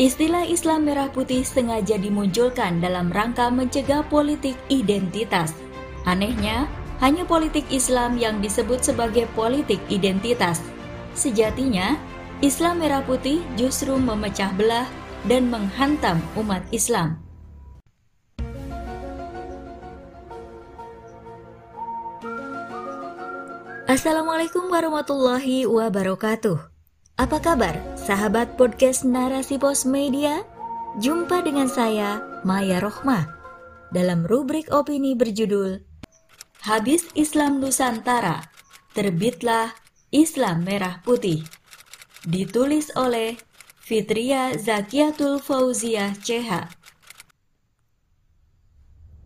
Istilah Islam merah putih sengaja dimunculkan dalam rangka mencegah politik identitas. Anehnya, hanya politik Islam yang disebut sebagai politik identitas. Sejatinya, Islam merah putih justru memecah belah dan menghantam umat Islam. Assalamualaikum warahmatullahi wabarakatuh. Apa kabar, sahabat podcast Narasi Pos Media? Jumpa dengan saya, Maya Rohmah, dalam rubrik opini berjudul Habis Islam Nusantara, terbitlah Islam Merah Putih ditulis oleh Fitria Zakiatul Fauziah CH.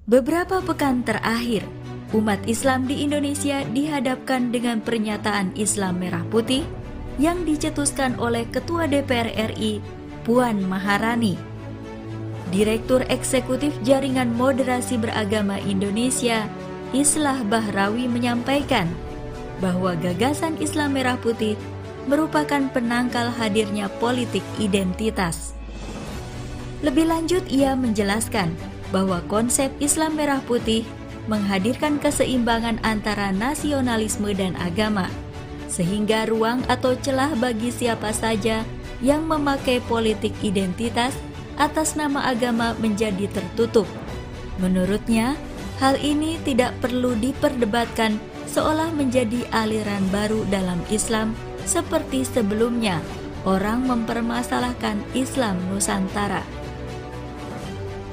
Beberapa pekan terakhir, umat Islam di Indonesia dihadapkan dengan pernyataan Islam merah putih yang dicetuskan oleh Ketua DPR RI Puan Maharani. Direktur Eksekutif Jaringan Moderasi Beragama Indonesia, Islah Bahrawi menyampaikan bahwa gagasan Islam merah putih merupakan penangkal hadirnya politik identitas. Lebih lanjut, ia menjelaskan bahwa konsep Islam Merah Putih menghadirkan keseimbangan antara nasionalisme dan agama, sehingga ruang atau celah bagi siapa saja yang memakai politik identitas atas nama agama menjadi tertutup. Menurutnya, hal ini tidak perlu diperdebatkan seolah menjadi aliran baru dalam Islam seperti sebelumnya orang mempermasalahkan Islam Nusantara.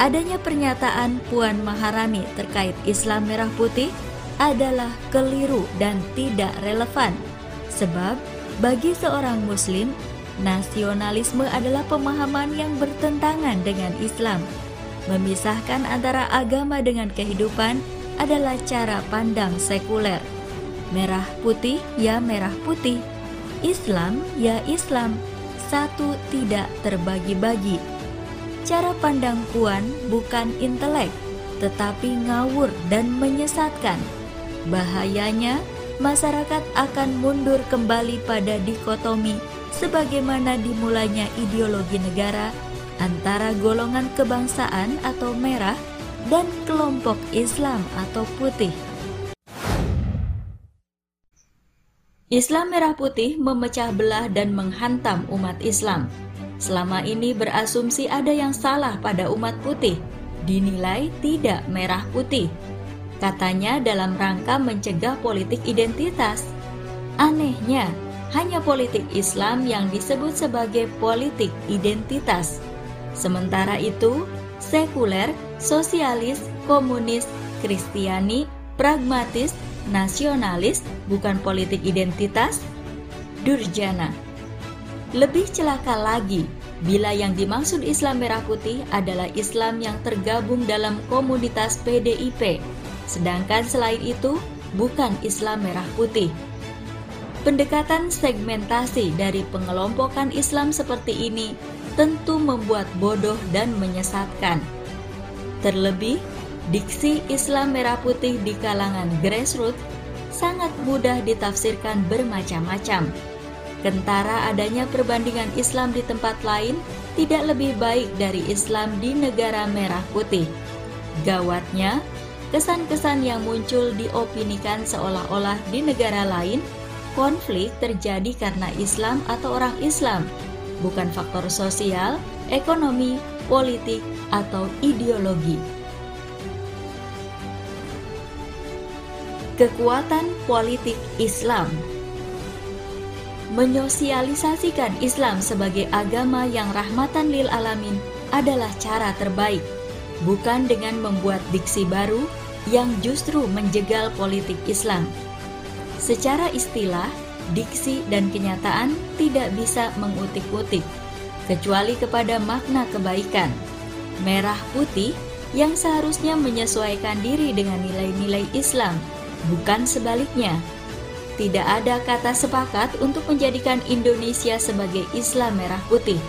Adanya pernyataan Puan Maharani terkait Islam Merah Putih adalah keliru dan tidak relevan, sebab bagi seorang Muslim, nasionalisme adalah pemahaman yang bertentangan dengan Islam. Memisahkan antara agama dengan kehidupan adalah cara pandang sekuler. Merah putih ya merah putih, Islam ya Islam, satu tidak terbagi-bagi. Cara pandang Puan bukan intelek, tetapi ngawur dan menyesatkan. Bahayanya, masyarakat akan mundur kembali pada dikotomi sebagaimana dimulainya ideologi negara antara golongan kebangsaan atau merah dan kelompok Islam atau putih. Islam merah putih memecah belah dan menghantam umat Islam. Selama ini berasumsi ada yang salah pada umat putih, dinilai tidak merah putih. Katanya dalam rangka mencegah politik identitas. Anehnya, hanya politik Islam yang disebut sebagai politik identitas. Sementara itu, sekuler, sosialis, komunis, kristiani, pragmatis, nasionalis, bukan politik identitas, durjana. Lebih celaka lagi bila yang dimaksud Islam Merah Putih adalah Islam yang tergabung dalam komunitas PDIP, sedangkan selain itu bukan Islam Merah Putih. Pendekatan segmentasi dari pengelompokan Islam seperti ini tentu membuat bodoh dan menyesatkan. Terlebih, Diksi Islam merah putih di kalangan grassroots sangat mudah ditafsirkan bermacam-macam. Kentara adanya perbandingan Islam di tempat lain tidak lebih baik dari Islam di negara merah putih. Gawatnya, kesan-kesan yang muncul diopinikan seolah-olah di negara lain konflik terjadi karena Islam atau orang Islam, bukan faktor sosial, ekonomi, politik, atau ideologi. Kekuatan politik Islam Menyosialisasikan Islam sebagai agama yang rahmatan lil alamin adalah cara terbaik, bukan dengan membuat diksi baru yang justru menjegal politik Islam. Secara istilah, diksi dan kenyataan tidak bisa mengutik-utik, kecuali kepada makna kebaikan. Merah putih yang seharusnya menyesuaikan diri dengan nilai-nilai Islam bukan sebaliknya. Tidak ada kata sepakat untuk menjadikan Indonesia sebagai Islam merah putih.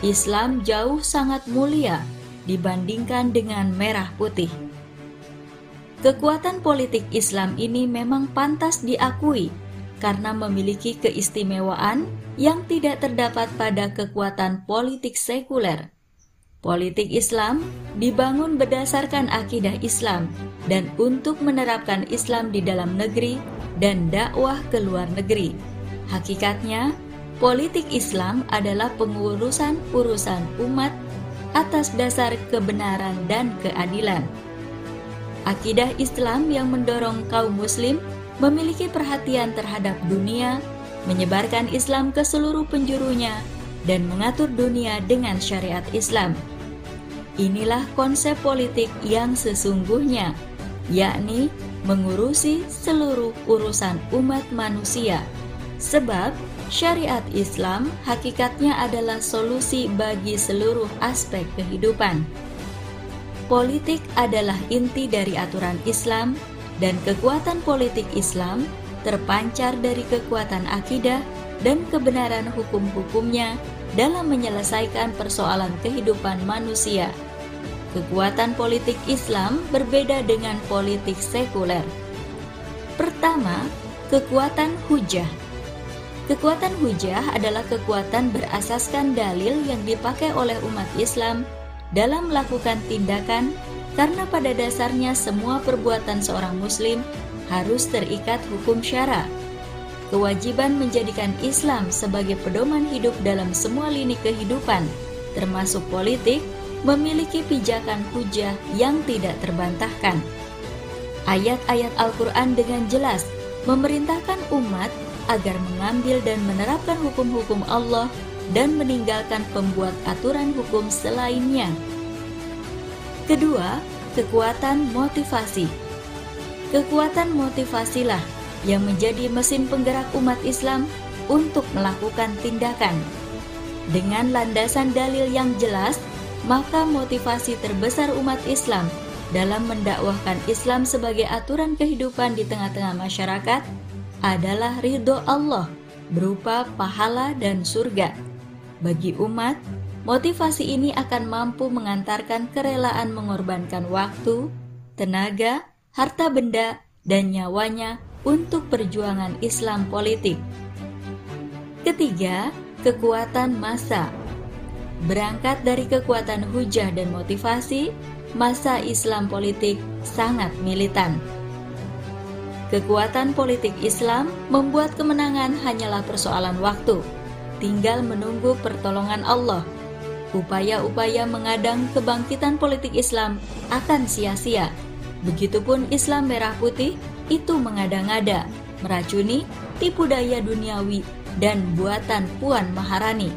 Islam jauh sangat mulia dibandingkan dengan merah putih. Kekuatan politik Islam ini memang pantas diakui karena memiliki keistimewaan yang tidak terdapat pada kekuatan politik sekuler. Politik Islam dibangun berdasarkan akidah Islam dan untuk menerapkan Islam di dalam negeri dan dakwah ke luar negeri. Hakikatnya, politik Islam adalah pengurusan urusan umat atas dasar kebenaran dan keadilan. Akidah Islam yang mendorong kaum Muslim memiliki perhatian terhadap dunia, menyebarkan Islam ke seluruh penjurunya, dan mengatur dunia dengan syariat Islam. Inilah konsep politik yang sesungguhnya, yakni mengurusi seluruh urusan umat manusia. Sebab syariat Islam hakikatnya adalah solusi bagi seluruh aspek kehidupan. Politik adalah inti dari aturan Islam dan kekuatan politik Islam terpancar dari kekuatan akidah dan kebenaran hukum-hukumnya dalam menyelesaikan persoalan kehidupan manusia. Kekuatan politik Islam berbeda dengan politik sekuler. Pertama, kekuatan hujah. Kekuatan hujah adalah kekuatan berasaskan dalil yang dipakai oleh umat Islam dalam melakukan tindakan karena pada dasarnya semua perbuatan seorang muslim harus terikat hukum syara. Kewajiban menjadikan Islam sebagai pedoman hidup dalam semua lini kehidupan, termasuk politik, memiliki pijakan hujah yang tidak terbantahkan. Ayat-ayat Al-Quran dengan jelas memerintahkan umat agar mengambil dan menerapkan hukum-hukum Allah dan meninggalkan pembuat aturan hukum selainnya. Kedua, kekuatan motivasi. Kekuatan motivasilah yang menjadi mesin penggerak umat Islam untuk melakukan tindakan. Dengan landasan dalil yang jelas, maka motivasi terbesar umat Islam dalam mendakwahkan Islam sebagai aturan kehidupan di tengah-tengah masyarakat adalah ridho Allah berupa pahala dan surga. Bagi umat, motivasi ini akan mampu mengantarkan kerelaan mengorbankan waktu, tenaga, harta benda, dan nyawanya untuk perjuangan Islam politik. Ketiga, kekuatan masa. Berangkat dari kekuatan hujah dan motivasi, masa Islam politik sangat militan. Kekuatan politik Islam membuat kemenangan hanyalah persoalan waktu tinggal menunggu pertolongan Allah. Upaya-upaya mengadang kebangkitan politik Islam akan sia-sia. Begitupun Islam merah putih itu mengada-ngada, meracuni, tipu daya duniawi, dan buatan Puan Maharani.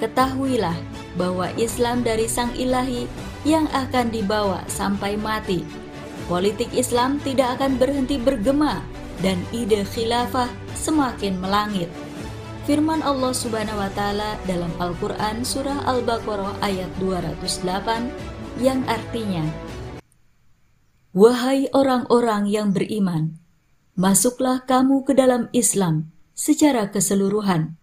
Ketahuilah bahwa Islam dari Sang Ilahi yang akan dibawa sampai mati. Politik Islam tidak akan berhenti bergema dan ide khilafah semakin melangit. Firman Allah Subhanahu wa taala dalam Al-Qur'an surah Al-Baqarah ayat 208 yang artinya Wahai orang-orang yang beriman, masuklah kamu ke dalam Islam secara keseluruhan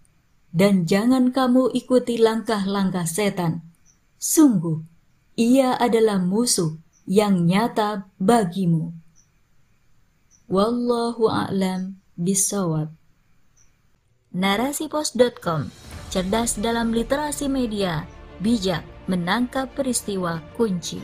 dan jangan kamu ikuti langkah-langkah setan. Sungguh, ia adalah musuh yang nyata bagimu. Wallahu a'lam bisawab. Narasipos.com, cerdas dalam literasi media, bijak menangkap peristiwa kunci.